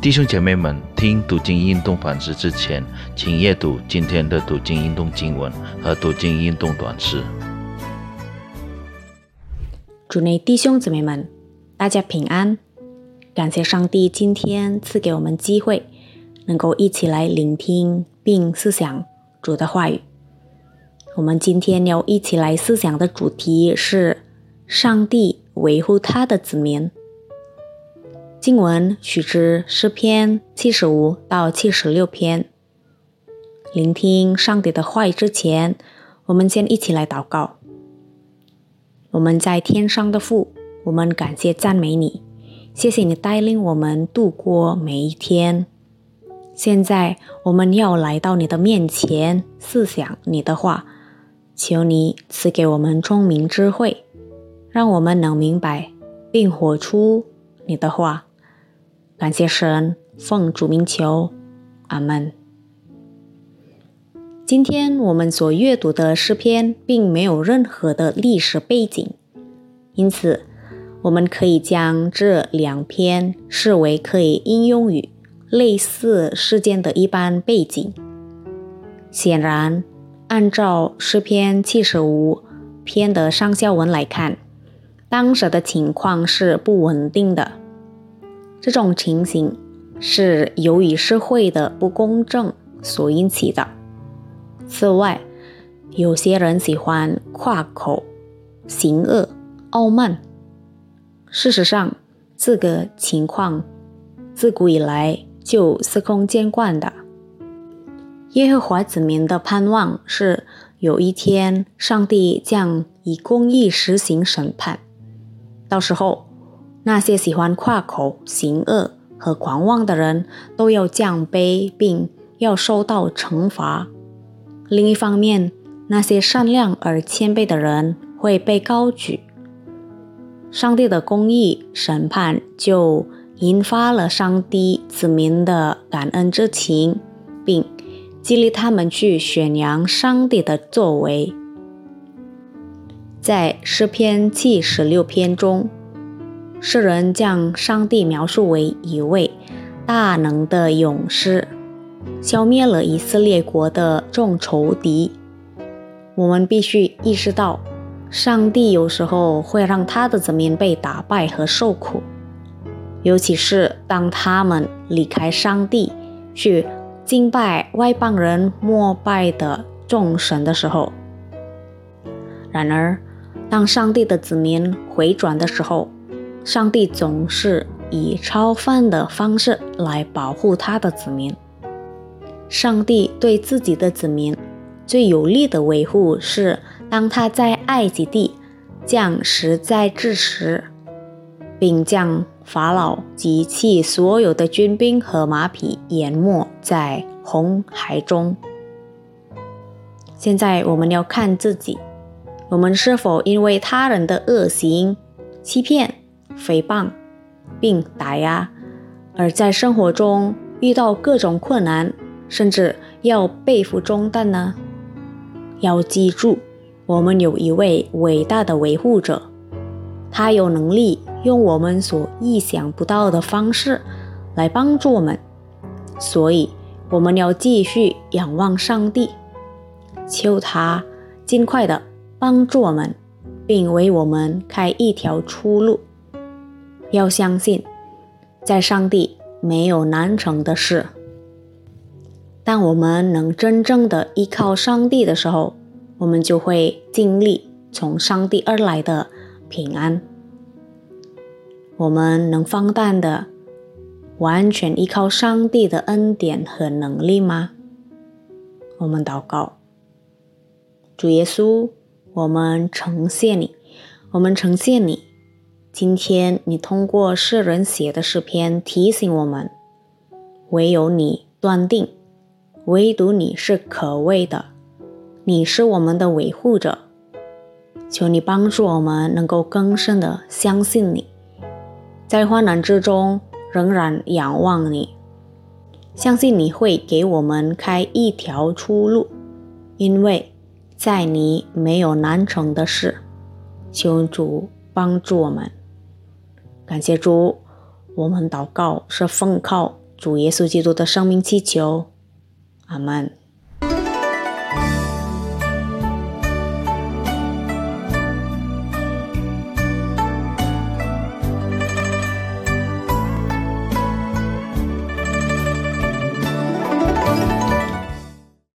弟兄姐妹们，听读经运动反思之前，请阅读今天的读经运动经文和读经运动短诗。主内弟兄姊妹们，大家平安！感谢上帝今天赐给我们机会，能够一起来聆听并思想主的话语。我们今天要一起来思想的主题是：上帝维护他的子民。经文取自诗篇七十五到七十六篇。聆听上帝的话语之前，我们先一起来祷告。我们在天上的父，我们感谢赞美你，谢谢你带领我们度过每一天。现在我们要来到你的面前，思想你的话，求你赐给我们聪明智慧，让我们能明白并活出你的话。感谢神，奉主名求，阿门。今天我们所阅读的诗篇并没有任何的历史背景，因此我们可以将这两篇视为可以应用于类似事件的一般背景。显然，按照诗篇七十五篇的上下文来看，当时的情况是不稳定的。这种情形是由于社会的不公正所引起的。此外，有些人喜欢夸口、行恶、傲慢。事实上，这个情况自古以来就司空见惯的。耶和华子民的盼望是有一天上帝将以公义实行审判，到时候。那些喜欢夸口、行恶和狂妄的人，都要降卑，并要受到惩罚。另一方面，那些善良而谦卑的人会被高举。上帝的公义审判就引发了上帝子民的感恩之情，并激励他们去宣扬上帝的作为。在诗篇七十六篇中。诗人将上帝描述为一位大能的勇士，消灭了以色列国的众仇敌。我们必须意识到，上帝有时候会让他的子民被打败和受苦，尤其是当他们离开上帝去敬拜外邦人膜拜的众神的时候。然而，当上帝的子民回转的时候，上帝总是以超凡的方式来保护他的子民。上帝对自己的子民最有力的维护是，当他在埃及地将实在之时，并将法老及其所有的军兵和马匹淹没在红海中。现在我们要看自己，我们是否因为他人的恶行欺骗？诽谤并打压，而在生活中遇到各种困难，甚至要背负重担呢？要记住，我们有一位伟大的维护者，他有能力用我们所意想不到的方式来帮助我们，所以我们要继续仰望上帝，求他尽快的帮助我们，并为我们开一条出路。要相信，在上帝没有难成的事。当我们能真正的依靠上帝的时候，我们就会经历从上帝而来的平安。我们能放胆的完全依靠上帝的恩典和能力吗？我们祷告，主耶稣，我们呈现你，我们呈现你。今天你通过诗人写的诗篇提醒我们，唯有你断定，唯独你是可畏的，你是我们的维护者。求你帮助我们能够更深的相信你，在患难之中仍然仰望你，相信你会给我们开一条出路，因为在你没有难成的事。求主帮助我们。感谢主，我们祷告是奉靠主耶稣基督的生命祈求，阿门。